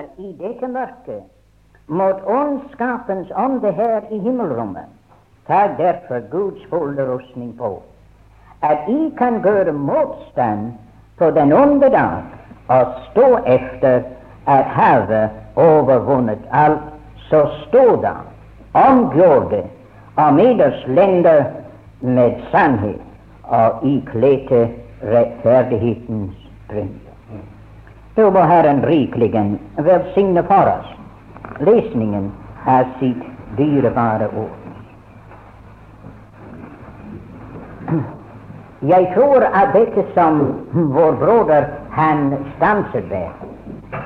her i dette mørket mot ondskapens ånde her i himmelrommet, ta derfor Guds fulle rustning på, at I kan gjøre motstand på den onde dag og stå efter at have overvunnet alt. Så stå da, omgjorde og med oss lender med sannhet og ikledte rettferdighetens bryn. Da må Herren rikelig velsigne for oss lesningen av sitt dyrebare ord. Jeg tror at dette som vår broder han stanset ved,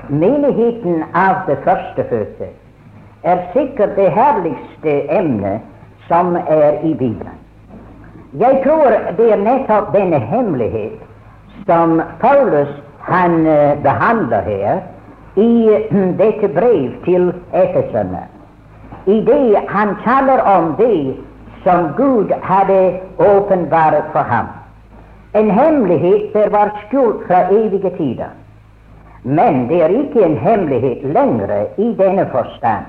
menigheten av det førstefødte, er sikkert det herligste emnet som er i Bibelen. Jeg tror det er nettopp denne hemmelighet som Paulus han uh, behandler her i dette brev til Efeserne. I det han taler om det som Gud hadde åpenbart for ham. En hemmelighet der var skjult fra evige tider. Men det er ikke en hemmelighet lenger i denne forstand,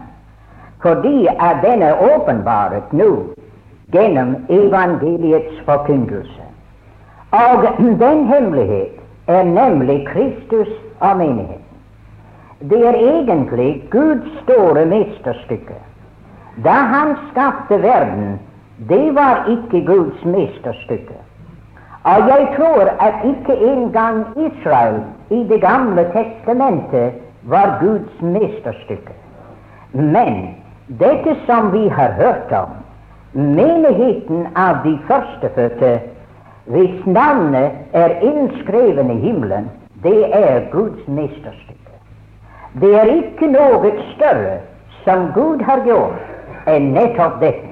fordi at den er åpenbart nå gjennom evangeliets forkynnelse. Og den hemmelighet er nemlig Kristus og menigheten. Det er egentlig Guds store mesterstykke. Da Han skapte verden, det var ikke Guds mesterstykke. Og jeg tror at ikke engang Israel i Det gamle testamentet var Guds mesterstykke. Men dette som vi har hørt om, menigheten av de førstefødte, hvis navnet er innskrevet i himmelen, det er Guds mesterstykke. Det er ikke noe større som Gud har gjort enn nettopp dette.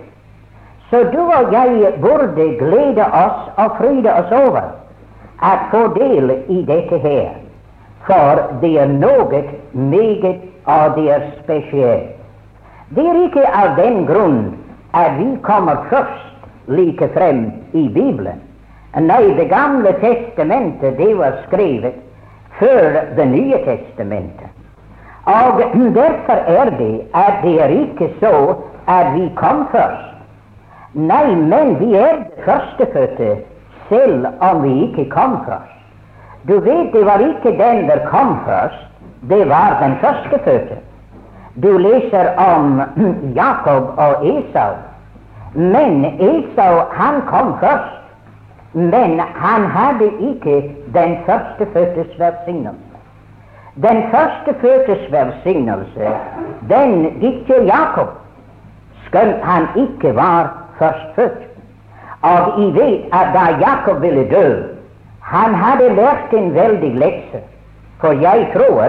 Så du og jeg burde glede oss og fryde oss over at få del i dette her, for det er noe meget og det er spesielt. Det er ikke av den grunn at vi kommer først like frem i Bibelen. Nei, Det gamle testamentet det var skrevet før Det nye testamentet. Og derfor er det at det er ikke så at vi kom først. Nei, men vi er det førstefødte selv om vi ikke kom først. Du vet, det var ikke den der kom først, det var den førstefødte. Du leser om Jakob og Esau. Men Esau, han kom først. Men han hadde ikke den førstefødtes velsignelse. Den førstefødtes velsignelse, den til Jakob, skjønt han ikke var førstfødt. Og I vet at da Jakob ville dø, han hadde lært en veldig lekse. For jeg tror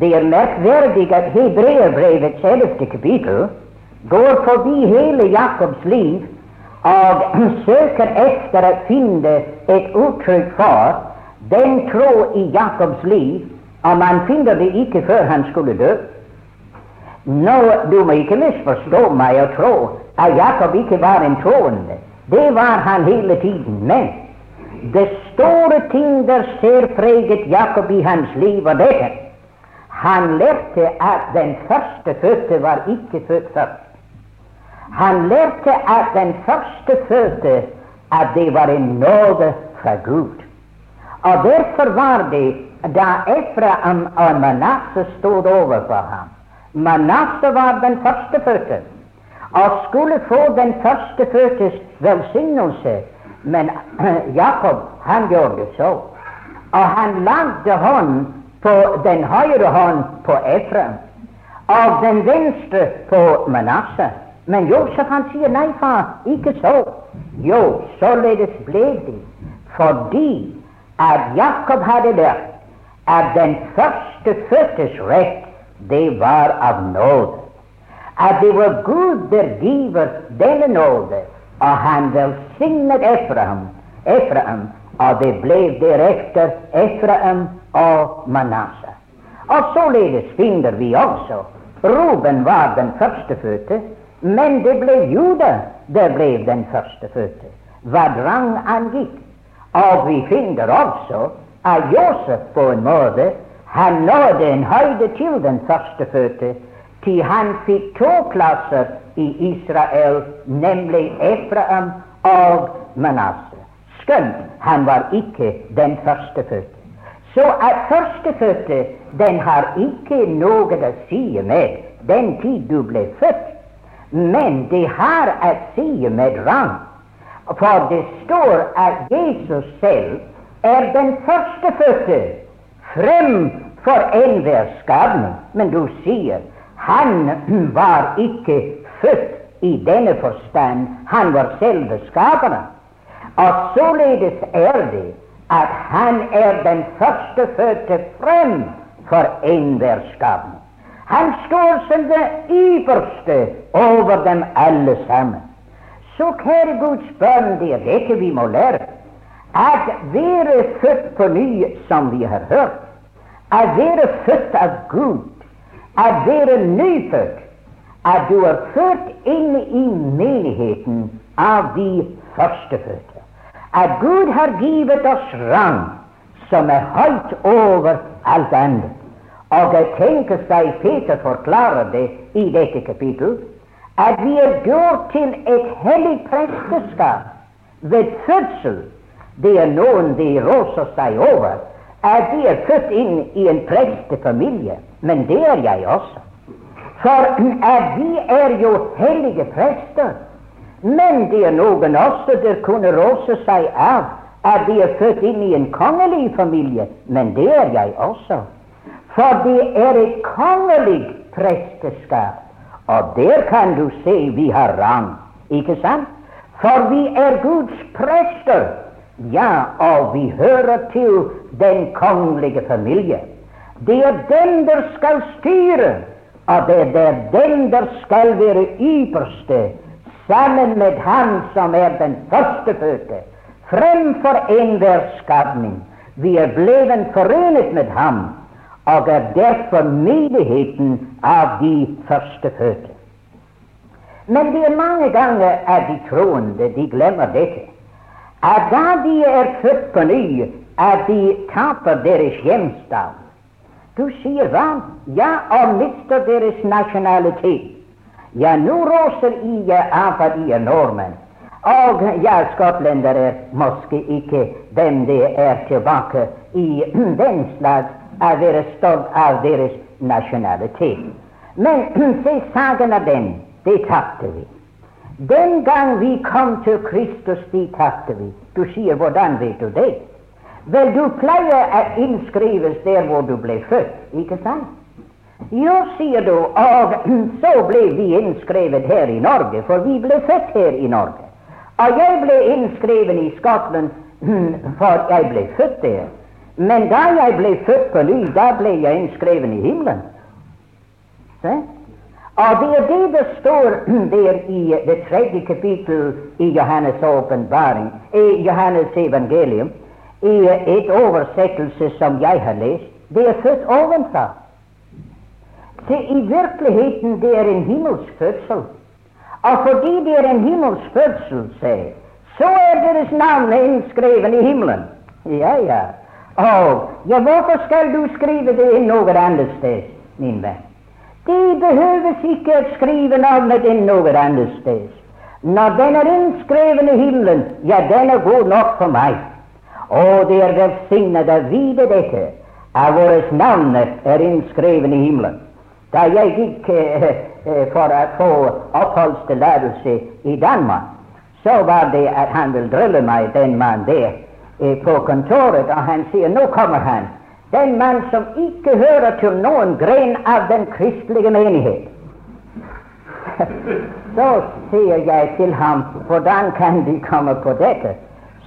det er merkverdig at Hebreerbrevets ellevte kapittel går forbi hele Jakobs liv og søker etter å finne et uttrykk for den tro i Jakobs liv og man finner det ikke før han skulle dø. Nå, Du må ikke misforstå meg og tro at Jakob ikke var en troende. Det var han hele tiden. Men det store ting der ser preget Jakob i hans liv, og dette Han lærte at den første fødte var ikke født først. Han lærte at den første fødte at det var en nåde fra Gud. Og derfor var det da Efraim og Manasseh stod overfor ham. Manasseh var den førstefødte og skulle få den førstefødtes velsignelse, men Jakob han gjorde det så. Og han lagde hånd på den høyre hånd på Efraim og den venstre på Manasseh. Men Josef han sier nei, far, ikke så. Jo, således ble det fordi at Jakob hadde lært at den første fødtes rett, det var av nåde. At det var Gud der giver denne nåde, og han velsignet Efraim, Efraim, og det ble deretter Efraim og Manasseh. Og således finner vi også Ruben var den førstefødte, men det ble Juda der ble den førstefødte, hva rang angikk. Og vi finner også at Josef på en måte Han nådde en høyde til den førstefødte, til han fikk to klasser i Israel, nemlig Efraim og Manasseh. Skjønt han var ikke den førstefødte. Så at førstefødte, den har ikke noe å si med den tid du ble født, men det har å si med rang. For det står at Jesus selv er den førstefødte fremfor enhver skapning. Men du sier han var ikke født i denne forstand, han var selve skaperen. Og således er det at han er den førstefødte frem for enhver skapning. Han det ypperste over dem alle sammen. Så kjære Guds barn, det er dette vi må lære. At være født på ny, som vi har hørt, at være født av Gud, at være nyfødt, at du er født inn i menigheten av de førstefødte at Gud har givet rang som er over alt annet. Og jeg tenker seg Peter forklarer det i dette kapittel, at vi er gjort til et hellig presteskap ved fødsel. Det er noen de råser seg over, at de er født inn i en prestefamilie. Men det er jeg også. For at vi er jo hellige prester. Men det er noen også der kunne råse seg av at de er født inn i en kongelig familie. Men det er jeg også. For det er et kongelig presteskap. Og der kan du se vi har rang, ikke sant? For vi er Guds prester. Ja, og vi hører til den kongelige familie. Det er den der skal styre, og det er den der skal være ypperste sammen med Han som er den førstefødte, fremfor enhver skapning. Vi er blevet forenet med Ham og er derfor menigheten av de førstefødte. Men det er mange ganger at de troende de glemmer dette. At da de er født på ny, at de taper deres hjemstad. Du sier hva? Ja, og mister deres nasjonalitet. Ja, nå roser jeg av at de er nordmenn. Og ja, skotlendere er måske ikke hvem det er tilbake i den slags å være stolt av deres nasjonalitet. Men se, saken av den, det tapte vi. Den gang vi kom til Kristus, det tapte vi. Du sier, hvordan vet du det? Vel, du pleier å innskrives der hvor du ble født, ikke sant? Jo, sier du, og så ble vi innskrevet her i Norge, for vi ble født her i Norge. Og jeg ble innskrevet i Skottland, for jeg ble født der. Men da jeg ble født på ny, da ble jeg innskreven i himmelen. Se? Og det er det det står der i det tredje kapittel i Johannes' åpenbaring, i Johannes' evangelium, i et oversettelse som jeg har lest. Det er født ovenfra. Se, i virkeligheten det er en himmelsk fødsel. Og fordi det er en himmelsk fødsel, se, så er deres navn innskrevet i himmelen. Ja, ja. Og ja, hvorfor skal du skrive det inn noe annet sted, min venn? Det behøves ikke å skrive navnet inn noe annet sted. Når den er innskreven i himmelen, ja, den er god nok for meg. Og det er velsignet å vite dette, at våre navn er innskreven i himmelen. Da jeg gikk eh, eh, for å få oppholdstillatelse i Danmark, så var det at han ville drille meg, den mann der, på kontoret, og han sier nå kommer han. Den mann som ikke hører til noen gren av den kristelige menighet. så sier jeg til ham hvordan kan de komme på dette?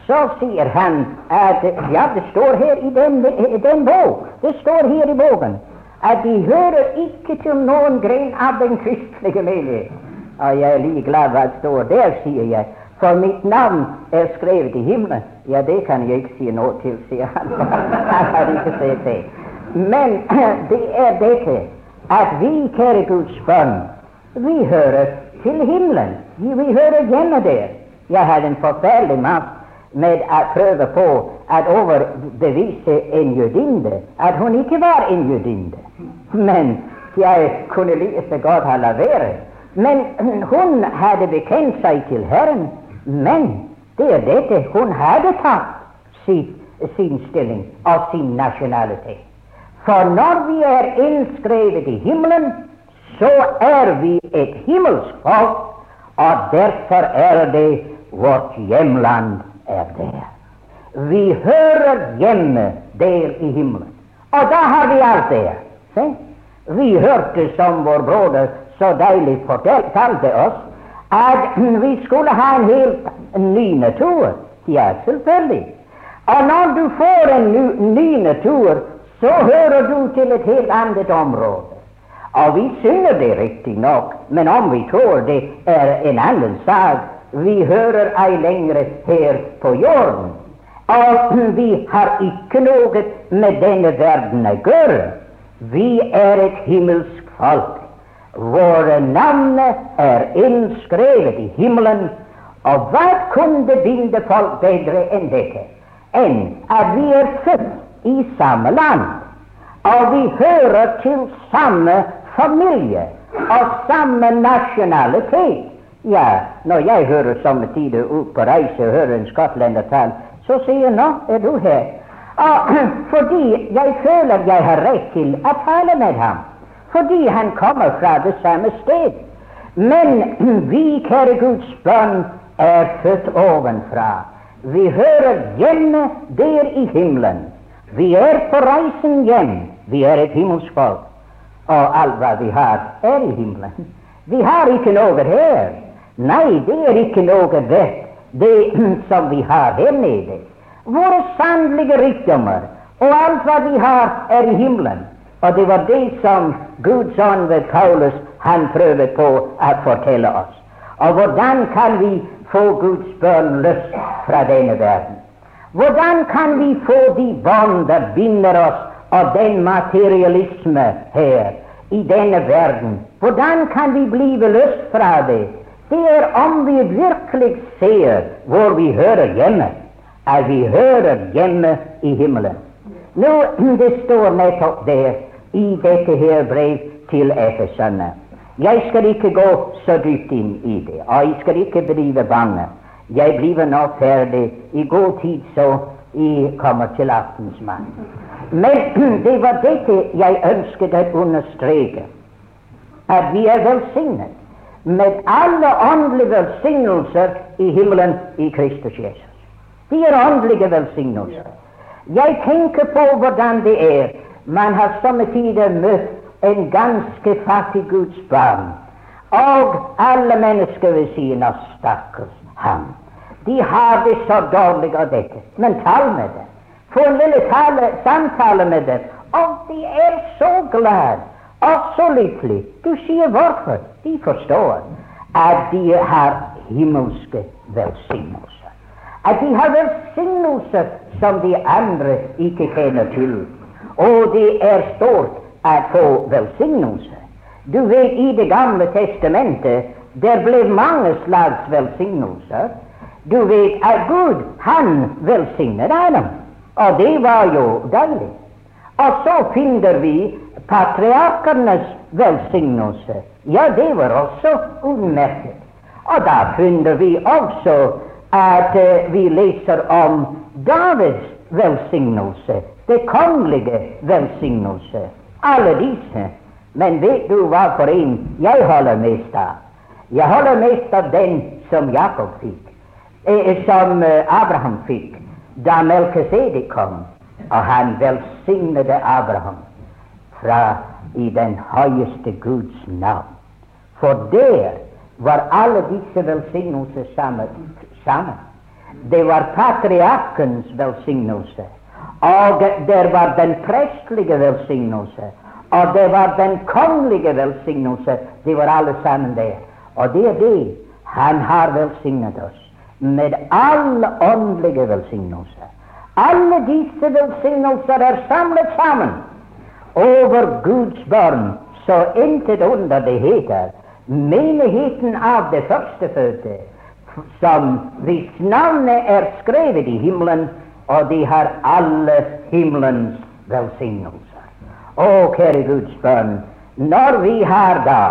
Så sier han at ja, det står her i den, i den bok. Det står her i boken at de hører ikke til noen gren av den kristelige menighet. Og jeg er like glad hva det står der, sier jeg, for mitt navn er skrevet i himmelen. Ja, det kan jeg ikke si noe til, sier han. han har ikke sett det. Men det er dette at vi, kjære Guds barn, vi hører til himmelen. Vi, hører hjemme der. Jeg har en forferdelig makt med å prøve på at overbevise en jødinde at hun ikke var en jødinde. Men jeg kunne like godt ha la være. Men hun hadde bekjent seg til Herren. Men det er dette hun hadde tatt sin, sin stilling og sin nasjonalitet. For når vi er innskrevet i himmelen, så er vi et himmelsk folk, og derfor er det vårt hjemland er der. Vi hører hjemme der i himmelen. Og da har vi alt det. Se? Vi hørte, som vår broder så deilig fortalte oss, at vi skulle ha en helt ny natur. Ja, selvfølgelig. Og når du får en ny, natur, så hører du til et helt annet område. Og vi synger det riktignok, men om vi tror det er en annen sak. Vi hører ei lenger her på jorden. Og vi har ikke noe med denne verden å gjøre. Vi er et himmelsk folk. Våre navn er innskrevet i himmelen. Og hva kunne bilde folk bedre enn dette? Enn at vi er født i samme land, og vi hører til samme familie og samme nasjonalitet. Ja, når jeg hører somme tider ut på reise og hører en skotlender tale, så sier jeg nå er du her. Og, fordi jeg føler jeg har rett til å tale med ham. Fordi han kommer fra det samme sted. Men vi, kjære Guds barn, er født ovenfra. Vi hører hjemme der i himmelen. Vi er på reisen hjem. Vi er et himmelsk. Og alt hva vi har, er i himmelen. Vi har ikke noe her. Nei, det er ikke noe vett, det som vi har her nede. Våre sannelige rikdommer og alt hva vi har, er i himmelen. Og det var det som Guds ånd ved Paulus han prøvde på å fortelle oss. Og hvordan kan vi få Guds børn løs fra denne verden? Hvordan kan vi få de bånd der binder oss av den materialisme her i denne verden? Hvordan kan vi bli løst fra det? Det er om vi virkelig ser hvor vi hører hjemme, at vi hører hjemme i himmelen. Nå, Det står nettopp der i dette her brev til Efesene. Jeg skal ikke gå så dypt inn i det, og jeg skal ikke drive bange. Jeg blir nå ferdig i god tid, så jeg kommer til aftensmann. Men det var dette jeg ønsket å understreke, at vi er velsignet med alle åndelige velsignelser i himmelen i Kristus Jesus. De er åndelige velsignelser. Jeg tenker på hvordan det er. Man har somme tider møtt en ganske fattig Guds barn, og alle mennesker vil si nå stakkars ham. De har det så dårlig av dette. Men tal med dem. Få en lille tale, samtale med dem. Og de er så glad og så lykkelig. Du sier hvorfor. De forstår at de har himmelske velsignelser. At de har velsignelser som de andre ikke kjenner til. Og det er stort å få velsignelse. Du vet, i Det gamle testamentet der ble mange slags velsignelser. Du vet at Gud, han velsignet Adam. Og det var jo deilig. Og så finner vi patriarkenes velsignelse. Ja, det var også utmerket. Og da finner vi også at uh, vi leser om Davids velsignelse, det kongelige velsignelse. Alle disse. Men vet du hva for en jeg holder mest av? Jeg holder mest av den som Jakob fikk, eh, som uh, Abraham fikk da Melkesedek kom, og han velsignede Abraham fra i den høyeste Guds navn. For der var alle disse velsignelser sammen. sammen. Det var patriarkens velsignelse, og der var den prestlige velsignelse, og det var den kongelige velsignelse. De var alle sammen der. Og det er det han har velsignet oss med alle åndelige velsignelser. Alle disse velsignelser er samlet sammen over Guds barn, så intet under det heter menigheten av det førstefødte, som hvis navnet er skrevet i himmelen, og de har alle himmelens velsignelser. Å, kjære Guds barn, når vi har da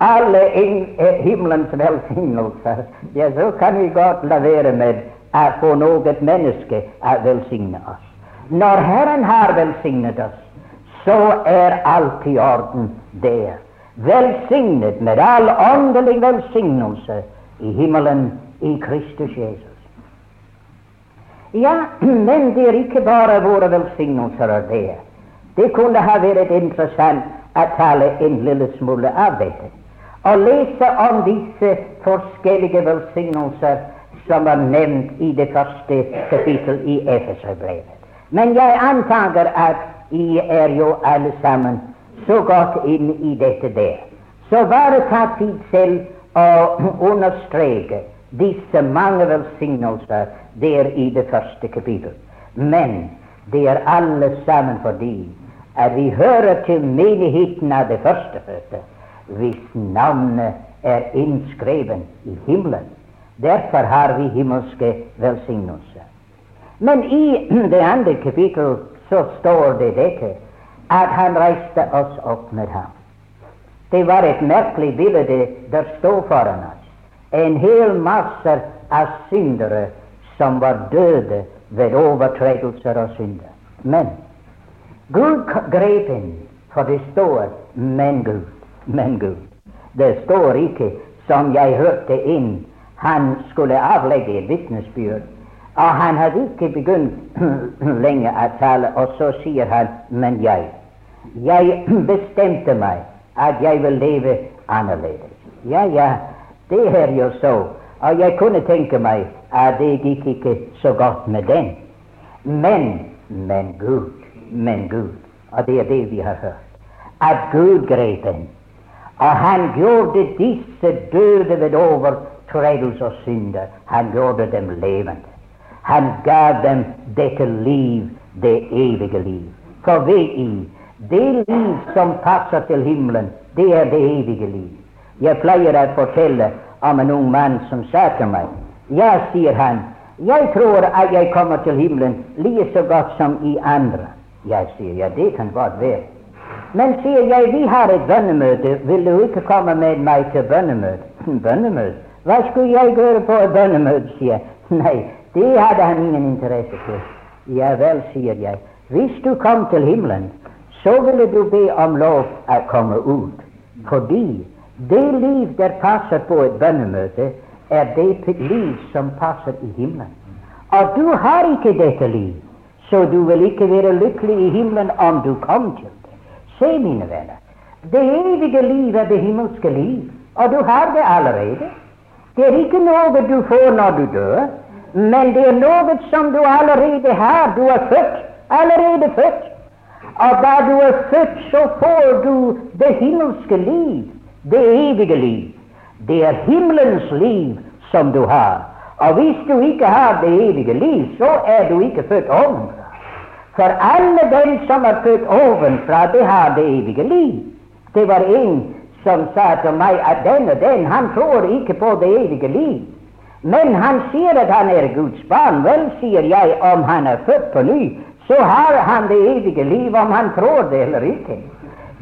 alle eh, himmelens velsignelser, ja, så kan vi godt la være med å få noe menneske å velsigne oss. Når Herren har velsignet oss, så er alt i orden der. Velsignet med all åndelig velsignelse i himmelen i Kristus Jesus. Ja, men det er ikke bare våre velsignelser er det. Det kunne ha vært interessant å tale en lille smule av dette. Å lese om disse forskjellige velsignelser som er nevnt i det første kapittel i Efeserbrevet. Men jeg antager at I er jo alle sammen så godt inn i dette der. Så bare ta tid selv og understreke disse mange velsignelser der i det første kapittel. Men det er alle sammen fordi at vi hører til menigheten av det førstefødte, hvis navnet er innskreven i himmelen. Derfor har vi himmelske velsignelser. Men i det andre kapittel så står det dette at han reiste oss opp med ham. Det var et merkelig bilde der stod foran oss. En hel masse av syndere som var døde ved overtredelser og synder. Men Gud grep inn, for det står 'men Gud'. Men Gud. Det står ikke, som jeg hørte inn, han skulle avlegge et vitnesbyrd. Og han hadde ikke begynt lenge å tale, og så sier han 'men jeg'. Jeg bestemte meg at jeg vil leve annerledes. Ja, ja, det er jo så. Og jeg kunne tenke meg at det gikk ikke så godt med den. Men, men Gud, men Gud, og det er det vi har hørt, at Gud grep den. Og han gjorde disse døde ved overtredelse og synder, han gjorde dem levende. Han gav dem dette liv, det evige liv. For ved i det liv som passer til himmelen, det er det evige liv. Jeg pleier å fortelle om en ung mann som sa til meg Ja, sier han, jeg tror at jeg kommer til himmelen like så godt som i andre. Jeg sier ja, det kan godt være. Men sier jeg, vi har et bønnemøte, vil du ikke komme med meg til bønnemøte? bønnemøte? Hva skulle jeg gjøre på et bønnemøte, sier jeg. Nei, det hadde han ingen interesse for. Ja vel, sier jeg. Hvis du kom til himmelen, så ville du be om lov å komme ut. Fordi det liv der passer på et bønnemøte, er det liv som passer i himmelen. Og du har ikke dette liv, så du vil ikke være lykkelig i himmelen om du kom til det. Se, mine venner, det evige liv er det himmelske liv, og du har det allerede. Det er ikke noe du får når du dør, men det er noe som du allerede har. Du er født, allerede født. Og da du er født, så får du det himmelske liv, det evige liv. Det er himmelens liv som du har. Og hvis du ikke har det evige liv, så er du ikke født ovenfra. For alle dem som er født ovenfra, det har det evige liv. Det var en som sa til meg at den og den, han tror ikke på det evige liv. Men han sier at han er Guds barn. Vel, sier jeg, om han er født på ny, så har han det evige liv, om han tror det eller ikke.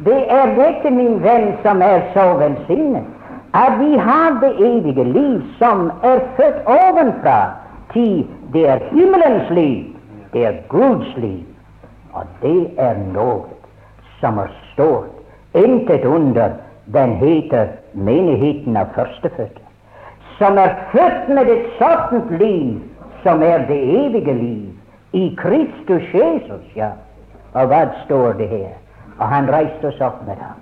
Det er dette, min venn, som er så velsignet, at vi har det evige liv som er født ovenfra. Til det er himmelens liv, det er Guds liv. Og det er noe som er stort. Intet under den heter menigheten av førstefødte. Som er født med et sånt liv som er det evige liv i Kristus Jesus, ja. Og hva står det her? Og han reiste oss opp med ham.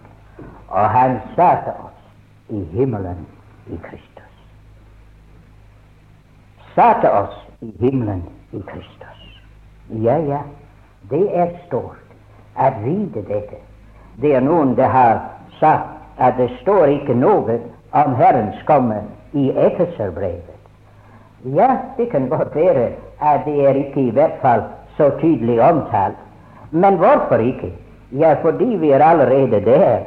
Og han satte oss i himmelen i Kristus. Satte oss i himmelen i Kristus. Ja, ja, det er stort å vite dette. Det er noen det har sagt at det står ikke noe om Herrens komme i Efeserbrevet. Ja, det kan godt være at det er ikke i hvert fall så tydelig omtalt. Men hvorfor ikke? Ja, fordi vi er allerede der.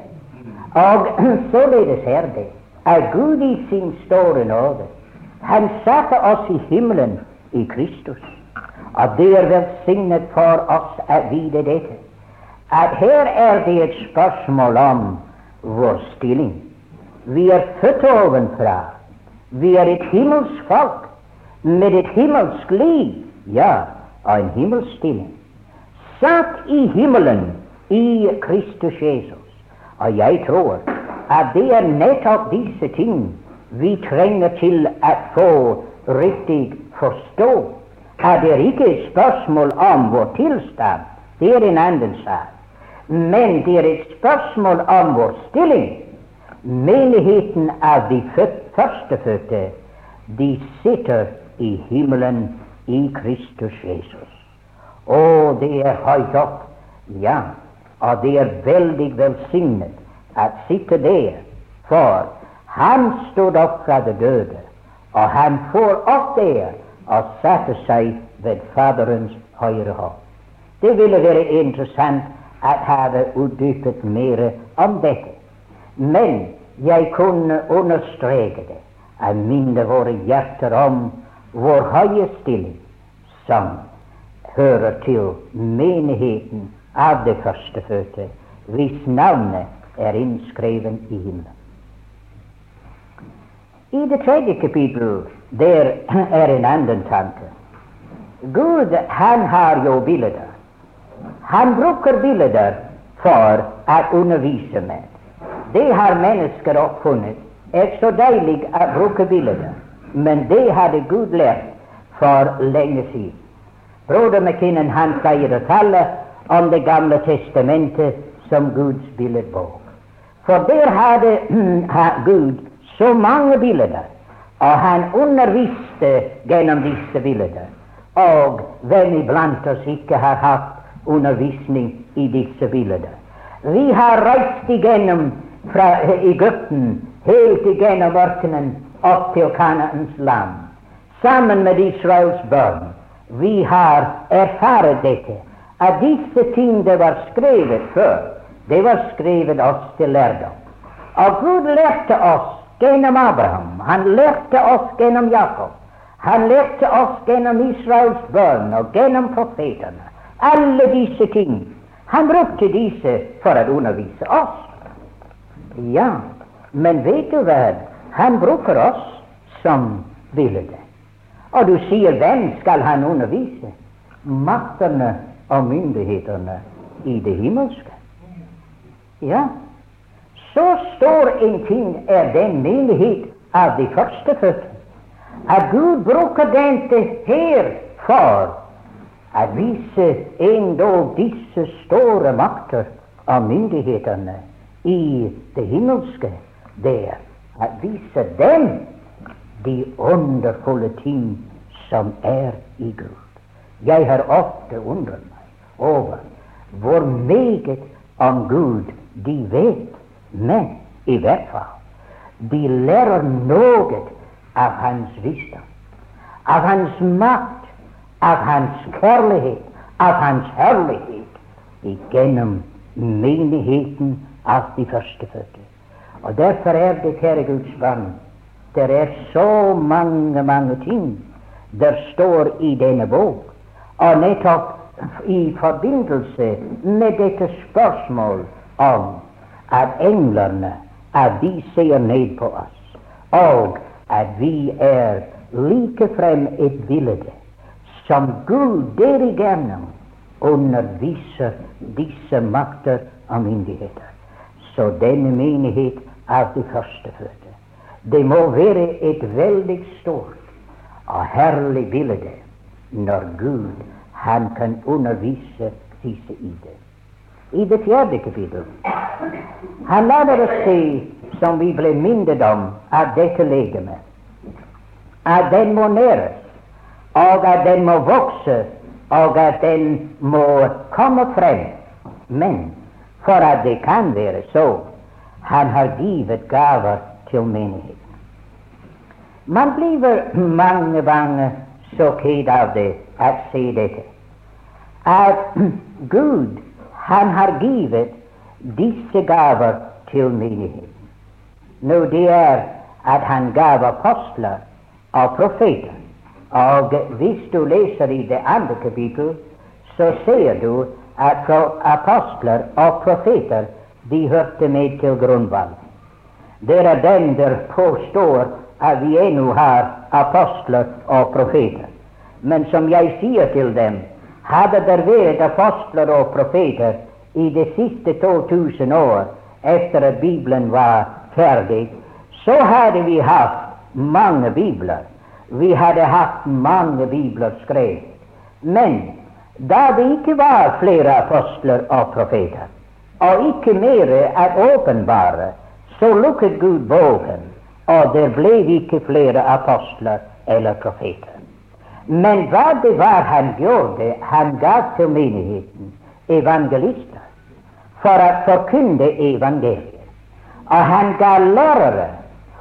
Og således er det at Gud i sin store nåde Han satte oss i himmelen i Kristus. Og det er velsignet for oss å vite dette, at her er det et spørsmål om vår stilling. Vi er født ovenfra. Vi er et himmelsk folk med et himmelsk liv, ja, og en himmelsk stilling. Satt i himmelen i Kristus Jesus. Og jeg tror at det er nettopp disse ting vi trenger til å få riktig forstå. At det er ikke et spørsmål om vår tilstand, det er en annen sak. Men det er et spørsmål om vår stilling. Menigheten av de førstefødte, de sitter i himmelen i Kristus Jesus. Og det er høyt opp, ja, og det er veldig velsignet å sitte der, for han stod opp fra de døde, og han får opp der og satte seg ved Faderens høyre hånd. Det ville være interessant å ha utdypet mer om dette. Men jeg kunne understreke det og minne våre hjerter om vår høye stilling som hører til menigheten av det førstefødte, hvis navnet er innskreven i himmelen. I det tredje kapittel der er en annen tanke. Gud, han har jo bilder. Han bruker bilder for å undervise med. Det har mennesker oppfunnet. Er så deilig å bruke bilder, men det hadde Gud lært for lenge siden. Broder McKinnon han pleier å tale om Det gamle testamentet som Guds billedbok. For der hadde Gud så mange bilder, og han underviste gjennom disse bildene. Og hvem iblant oss ikke har hatt undervisning i disse bildene? Vi har reist igjennom fra Egypten helt igjennom ørkenen opp til Kanaans land, sammen med Israels barn. Vi har erfart dette, at disse ting det var skrevet før, det var skrevet oss til lærdom. Og Gud lærte oss gjennom Abraham. Han lærte oss gjennom Jakob. Han lærte oss gjennom Israels barn og gjennom profetene. Alle disse ting. Han brukte disse for å undervise oss. Ja, men vet du hva? Han bruker oss som bilde. Og du sier, hvem skal han undervise? Maktene og myndighetene i det himmelske. Ja, så stor en ting er den menighet av de førstefødte at Gud bruker dette her for å vise endog disse store makter av myndighetene i det himmelske der, å vise dem de underfulle ting som er i Gud. Jeg har ofte undret over hvor meget om Gud de vet men i hvert fall, de lærer noe av hans visdom, av hans makt, av hans kjærlighet, av hans herlighet gjennom menigheten av de førstefødte. Og derfor er det, kjære Guds barn, det er så mange, mange ting der står i denne bok, og nettopp i forbindelse med dette spørsmål om at englene at de ser ned på oss, og at vi er likefrem et bilde som Gud derigjennom underviser disse makter og myndigheter. Så denne menighet av de førstefødte, det må være et veldig stort og herlig bilde når Gud han kan undervise disse i det i det fjerde kapittel. Han lader oss se, som vi ble minnet om, av dette legemet, at den må næres, og at den må vokse, og at den må komme frem. Men for at det kan være så, han har givet gaver til menigheten. Man blir mange ganger ked av det dette, at Gud han har givet disse gaver til menigheten. Nu det er at han gav apostler og profeter. Og hvis du leser i det andre kapittel, så ser du at apostler og profeter de hørte med til grunnvalg. Det er dem der påstår at vi ennå har apostler og profeter. Men som jeg sier til dem, hadde det vært apostler og profeter i de siste 2000 år etter at Bibelen var ferdig, så hadde vi hatt mange bibler. Vi hadde hatt mange bibler skrevet. Men da det ikke var flere apostler og profeter, og ikke mer er åpenbare, så lukket Gud boken, og det ble ikke flere apostler eller profeter. Men hva det var han gjorde, han gav til menigheten evangelister for å forkynne evangeliet. Og han ga lærere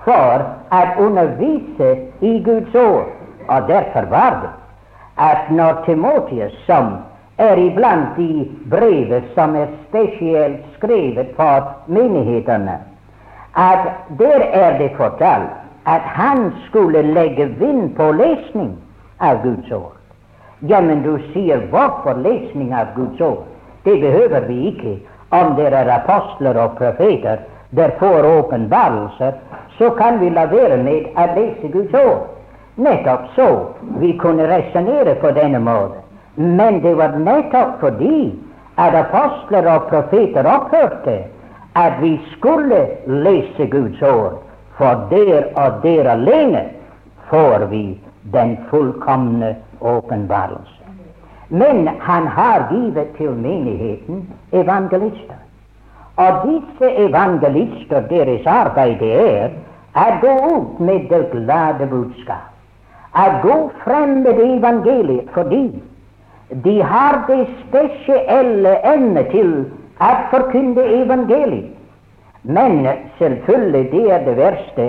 for å undervise i Guds ord. Og derfor var det at når Timotius, som er iblant de brevet som er spesielt skrevet for menighetene, at der er det fortalt at han skulle legge vind på lesning av Guds ord. Ja, men du sier hvorfor lesning av Guds ord? Det behøver vi ikke. Om det er apostler og profeter der får åpenbarelser, så kan vi la være med å lese Guds ord. Nettopp så vi kunne resonnere på denne måten. Men det var nettopp fordi at apostler og profeter opphørte at vi skulle lese Guds ord, for der og der alene får vi den fullkomne åpenbarelse. Men han har givet til menigheten evangelister. Og disse evangelister, deres arbeid er å gå ut med det glade budskap. Å gå frem med evangeliet fordi de har det spesielle evne til å forkynne evangeliet. Men selvfølgelig, det er det verste,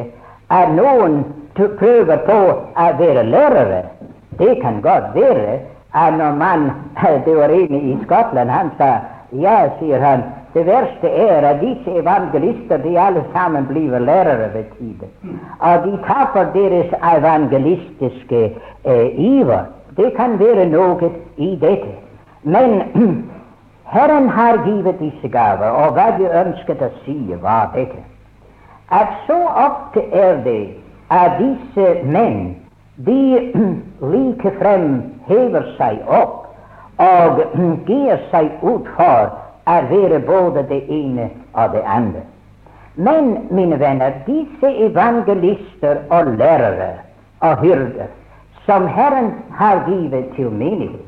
er noen prøver på å være lærere. Det kan godt være når man Det var en i Skottland, han sa ja, sier han, det verste er at disse evangelister de alle sammen blir lærere ved tiden. Og de taper deres evangelistiske eh, iver. Det kan være noe i dette. Men Herren har givet disse gaver, og hva de ønsket å si, var dette. At så ofte er det at disse menn de likefrem hever seg opp og gir seg ut for å være både det ene og det andre. Men, mine venner, disse evangelister og lærere og hyrder som Herren har givet til menighet,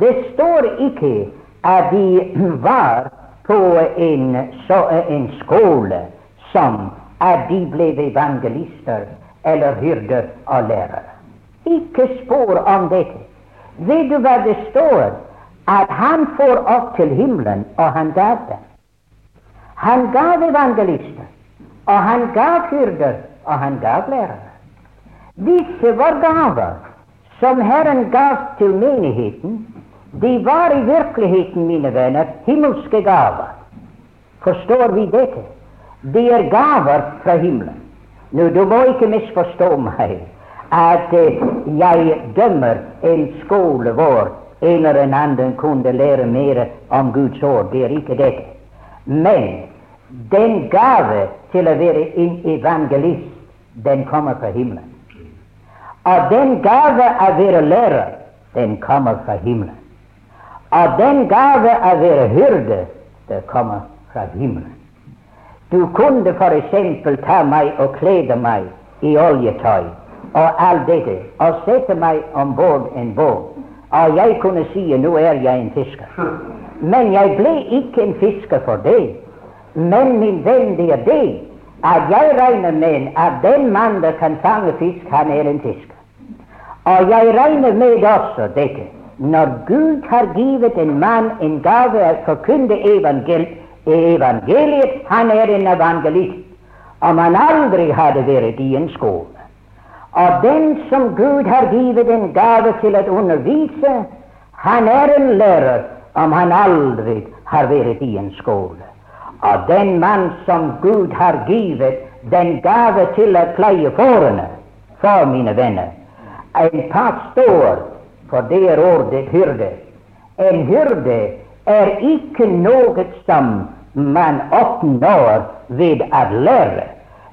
det står ikke at de var på en, så, en skole som at de ble evangelister eller hyrder og lærere. Ikke spor om dette. Vet du hva det står? at han får opp til himmelen, og han gav dem. Han gav evangelister, og han gav hyrder, og han gav lærere. Disse var gaver som Herren gav til menigheten. De var i virkeligheten, mine venner, himmelske gaver. Forstår vi dette? De er gaver fra himmelen. Nå, du må ikke misforstå meg at eh, jeg dømmer en skole hvor en eller annen kunne lære mer om Guds ord. Det er ikke dette. Men den gave til å være en evangelist, den kommer fra himmelen. Og den gave å være lærer, den kommer fra himmelen. Og den gave å være hyrde, det kommer fra himmelen. Du kunne f.eks. ta meg og kle meg i oljetøy og alt dette, og sette meg om bord en båt og jeg kunne si nå er jeg en fisker. Men jeg ble ikke en fisker for det. Men min venn, det er det at jeg regner med at den mann som kan fange fisk, han er en fisker. Og jeg regner med også dette. Når Gud har givet en mann en gave å forkynne evangeliet, evangeliet, han er en evangelist. Om han aldri hadde vært i en skole. Og den som Gud har givet en gave til å undervise, han er en lærer om han aldri har vært i en skole. Og den mann som Gud har givet den gave til å pleie fårene, for mine venner, En pastor, for det er ordet hyrde. En hyrde er ikke noe som man oppnår ved å lære,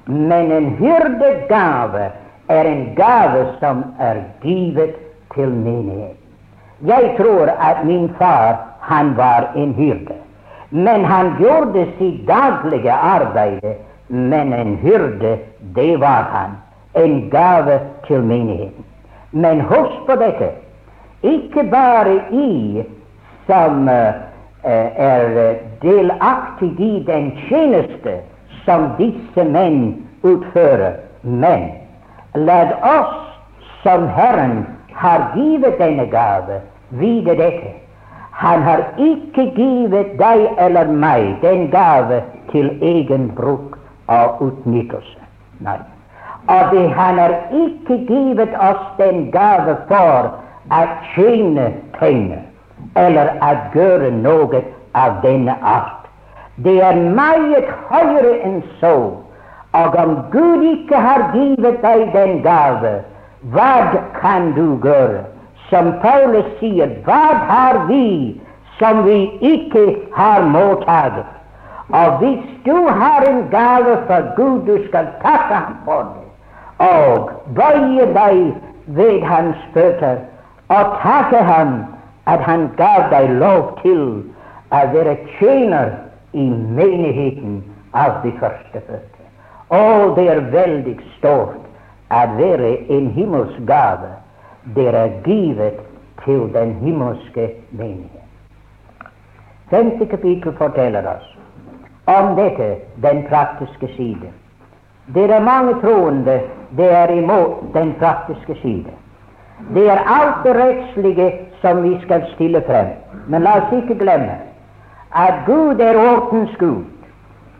men en hyrdegave er en gave som er givet til menighet. Jeg tror at min far han var en hyrde, men han gjorde sitt daglige arbeid. Men en hyrde, det var han. En gave til menigheten. Men husk på dette ikke bare i som uh, er delaktig i den tjeneste som disse menn utfører, men la oss som Herren har givet denne gave, vite dette. Han har ikke givet deg eller meg den gave til egen bruk og utnyttelse. Nei. Og det, han har ikke givet oss den gave for å tjene penger eller å gjøre noe av denne art. Det er meget høyere enn så. Og om Gud ikke har givet deg den gave, hva kan du gjøre? Som Paulus sier, hva har vi som vi ikke har mottatt? Og hvis du har en gave for Gud, du skal takke ham for det, og bøye deg ved hans føtter og takke ham at han gav deg lov til å være tjener i menigheten av de førstefødte. Å, det er veldig stort å være en himmelsk gave. Det er givet til den himmelske menighet. Femte kapittel forteller oss om dette, den praktiske side. Det er mange troende det er imot den praktiske side. Det er alt det rettslige som vi skal stille frem. Men la oss ikke glemme at Gud er ordens Gud,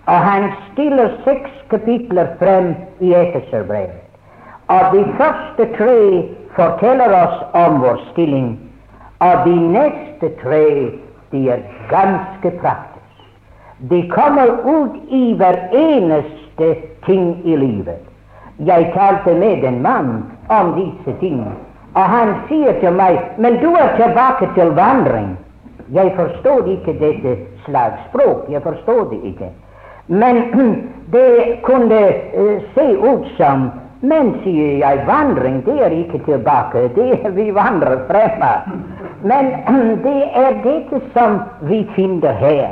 og han stiller seks kapitler frem i Efeserbrevet. Og de første tre forteller oss om vår stilling, og de neste tre de er ganske praktiske. De kommer ut i hver eneste ting i livet. Jeg talte med en mann om disse tingene. Og han sier til meg Men du er tilbake til vandring. Jeg forstår ikke dette slags språk. Jeg forstår det ikke. Men det kunne uh, se ut som Men, sier jeg, vandring, det er ikke tilbake. Det er, vi vandrer fremad. Men det er dette som vi finner her.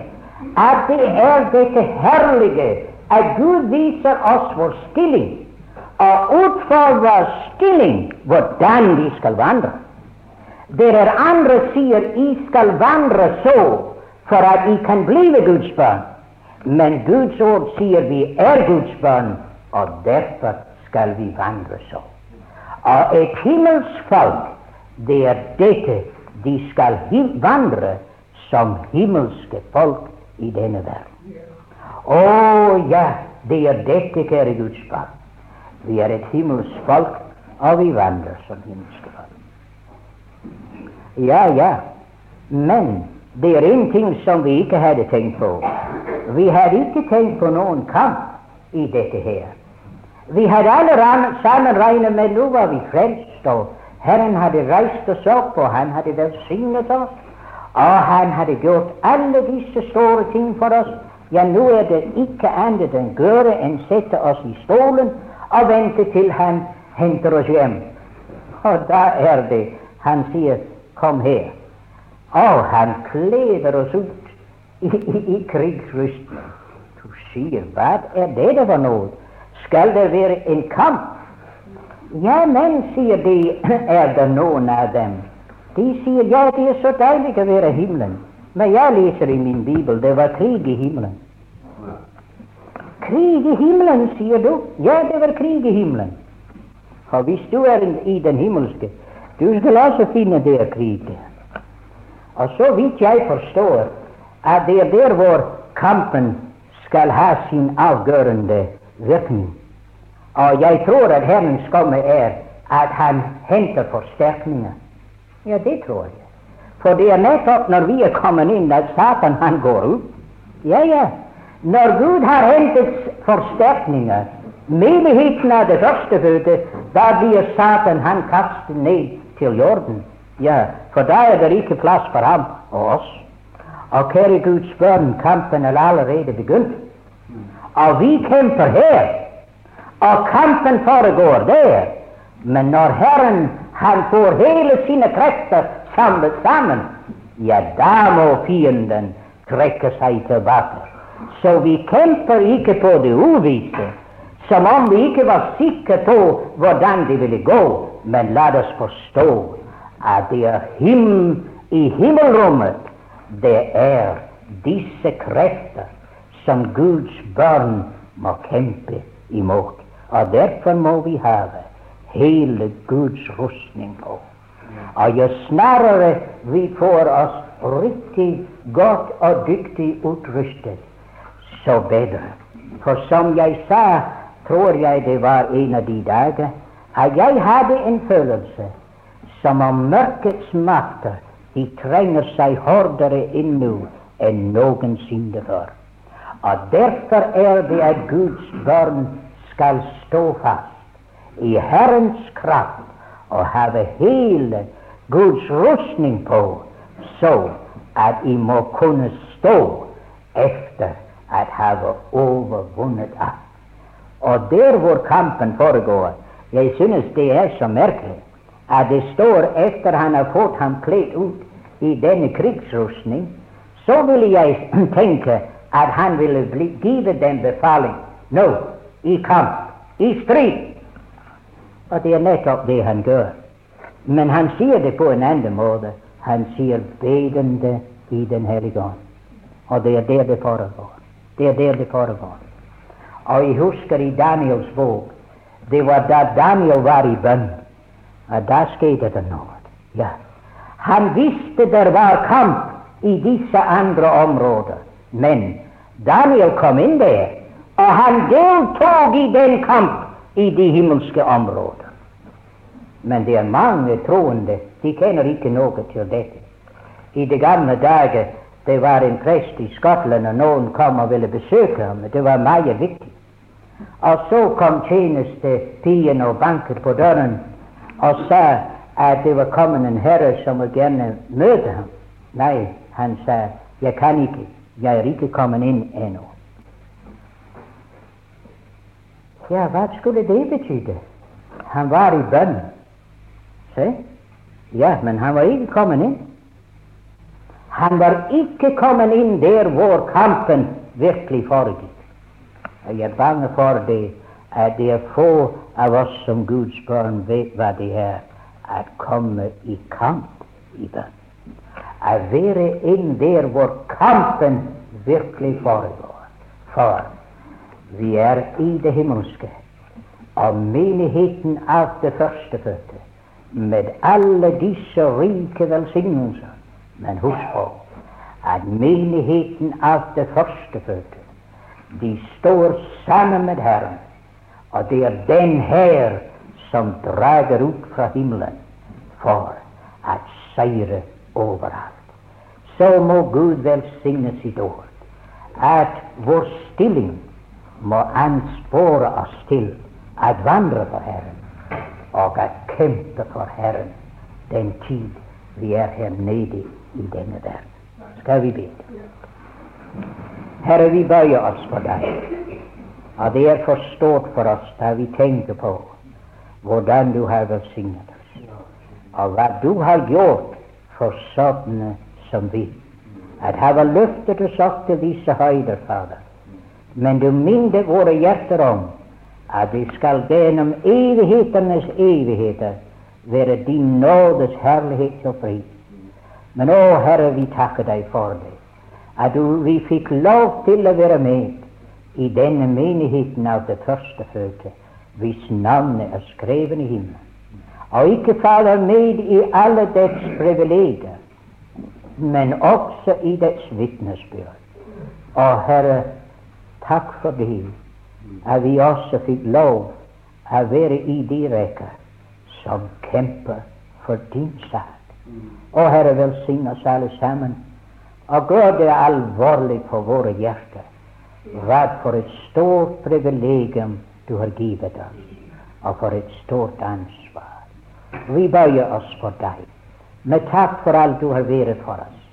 At det er dette herlige at Gud viser oss vår stilling og utfordrer stilling hvordan de skal vandre. Dere andre sier I skal vandre så for at I kan bli Guds barn. Men Guds ord sier vi er Guds barn, og derfor skal vi vandre så. Og et himmelsk folk, det er dette de skal vandre som himmelske folk i denne verden. Å ja, det er dette, kjære Guds barn. Vi er et himmelsk folk, og vi vandrer som himmelske folk. Ja, ja, men det er en ting som vi ikke hadde tenkt på. Vi hadde ikke tenkt på noen kamp i dette her. Vi hadde alle sammen regnet med nå var vi frelst, og Herren hadde reist oss opp, og Han hadde velsignet oss, og Han hadde gjort alle disse store ting for oss. Ja, nå er det ikke annet enn gjøre enn sette oss i stolen og venter til han henter oss hjem. Og da er det han sier 'kom her'. Og han kleder oss ut i, i, i krigsrustning. Du sier 'hva er det for noe'? Skal det være en kamp? Ja, men, sier de, er det noen av dem. De sier ja, det er så deilig å være i himmelen. Men jeg leser i min bibel det var krig i himmelen. Krig i himmelen, sier du? Ja, det var krig i himmelen. Og hvis du er i den himmelske, du skal også finne det er krig. Og så vidt jeg forstår, at det er der hvor kampen skal ha sin avgjørende virkning. Og jeg tror at Herrens komme er at han henter forsterkninger. Ja, det tror jeg. For det er nettopp når vi er kommet inn, at Satan han går ut. Ja, ja. Når Gud har hentet forsterkninger, menigheten av det førstefødte, da blir Satan han kastet ned til jorden. Ja, for da er det ikke plass for ham og oss. Og kjære Guds barn, kampen er allerede begynt. Og vi kjemper her, og kampen foregår der. Men når Herren han får hele sine krefter samlet sammen, ja, da må fienden trekke seg tilbake. Så vi kjemper ikke på det uvise, som om vi ikke var sikre på hvordan det ville gå. Men la oss forstå at det er him i himmelrommet det er disse krefter som Guds barn må kjempe imot. Og derfor må vi ha hele Guds rustning på. Og jo snarere vi får oss riktig godt og dyktig utrustet, så bedre. For som jeg sa, tror jeg det var en av de dager, at jeg hadde en følelse som om mørkets makter de trenger seg hardere inn nå enn noensinne før. Og derfor er det at Guds barn skal stå fast i Herrens kraft og have hele Guds rustning på, så at de må kunne stå efter at have overvunnet alt. Og der hvor kampen foregår, jeg synes det er så merkelig at det står etter han har fått ham kledd ut i denne krigsrustning, så ville jeg tenke at han ville bli, give den befaling nå, i kamp, i strid. Og det er nettopp det han gjør. Men han sier det på en annen måte. Han sier bedende i Den hellige ånd. Og det er det det foregår. Det er der det foregår. Og jeg husker i Daniels bok Det var da Daniel var i bønn, og da skjedde det noe. Ja. Han visste det var kamp i disse andre områder. Men Daniel kom inn der, og han deltok i den kamp i de himmelske områder. Men det er mange troende de kjenner ikke noe til dette. I de gamle dager det var en prest i Skottland, og noen kom og ville besøke ham. Det var meget viktig. Og så kom tjenestepigen og banket på døren og sa at det var kommet en herre som ville gjerne møte ham. Nei, han sa, jeg kan ikke, jeg er ikke kommet inn ennå. Ja, hva skulle det betyde? Han var i bønn. Se? Ja, men han var ikke kommet inn. Han var ikke kommet inn der hvor kampen virkelig foregikk. Jeg er bange for det at det er få av oss som Guds barn vet hva det er at komme i kamp i bønn. Å være inn der hvor kampen virkelig foregår. For vi er i det himmelske, og menigheten av det førstefødte, med alle disse rike velsignelser. Men husk på at menigheten av det førstefødte, de står sammen med Herren, og det er den her som drager ut fra himmelen for at seire overalt. Så må Gud velsigne sitt ord, at vår stilling må anspore oss til å vandre for Herren og å kjempe for Herren den tid vi er her nede i denne verden. Skal vi be? Herre, vi bøyer oss for deg. Og det er for stort for oss da vi tenker på hvordan du har velsignet oss, og hva du har gjort for sånne som vi. At hava løftet oss opp til disse høyder, Fader. Men du minner våre hjerter om at vi skal gjennom evighetenes evigheter være din nådes herlighet og fri. Men å Herre, vi takker deg for det. At du, vi fikk lov til å være med i denne menigheten av det førstefødte hvis navnet er skrevet i himmelen, og ikke faller med i alle dets privilegier, men også i dets vitnesbyrd. Å, Herre, takk for det, at vi også fikk lov å være i de rekker som kjemper for din sak. Og Herre, velsign oss alle sammen, og gjør det alvorlig for våre hjerter. Hva for et stort privilegium du har givet oss. og for et stort ansvar. Vi bøyer oss for deg. Med takk for alt du har vært for oss,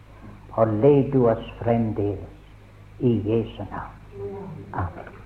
og led du oss fremdeles. I Jesu navn. Amen.